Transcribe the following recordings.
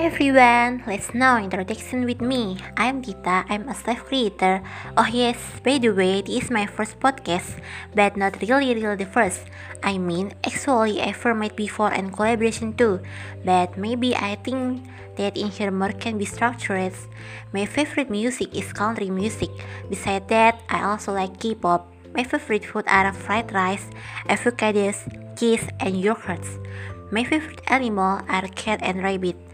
Hi everyone, let's now introduction with me. I'm Dita, I'm a self creator. Oh yes, by the way, this is my first podcast, but not really really the first. I mean, actually I format before and collaboration too, but maybe I think that in here more can be structured. My favorite music is country music. Besides that, I also like K-pop. My favorite food are fried rice, avocados, cheese, and yogurts. My favorite animal are cat and rabbit.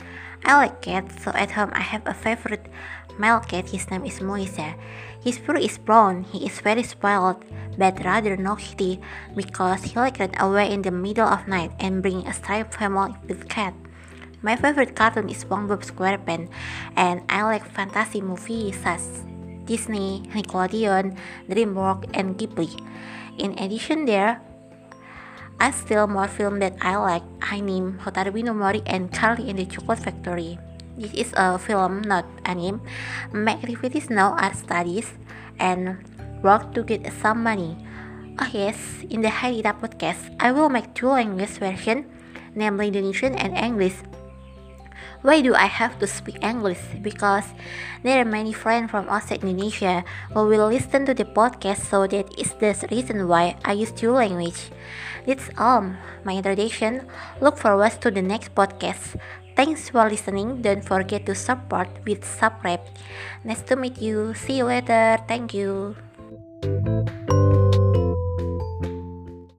I like cats, so at home I have a favorite male cat. His name is Moisa. His fur is brown. He is very spoiled, but rather naughty because he like run away in the middle of night and bring a striped family with cat. My favorite cartoon is SpongeBob SquarePants, and I like fantasy movies such as Disney, Nickelodeon, DreamWorks, and Ghibli. In addition, there I still more film that I like. I name Hotaru no Mori and Charlie and the Chocolate Factory. This is a film, not anime. My activities now are studies and work to get some money. Oh yes, in the Haidita podcast, I will make two language version, namely Indonesian and English. Why do I have to speak English? Because there are many friends from outside Indonesia who will listen to the podcast, so that is the reason why I use two language. That's all um, my introduction. Look forward to the next podcast. Thanks for listening. Don't forget to support with subscribe. Nice to meet you. See you later. Thank you.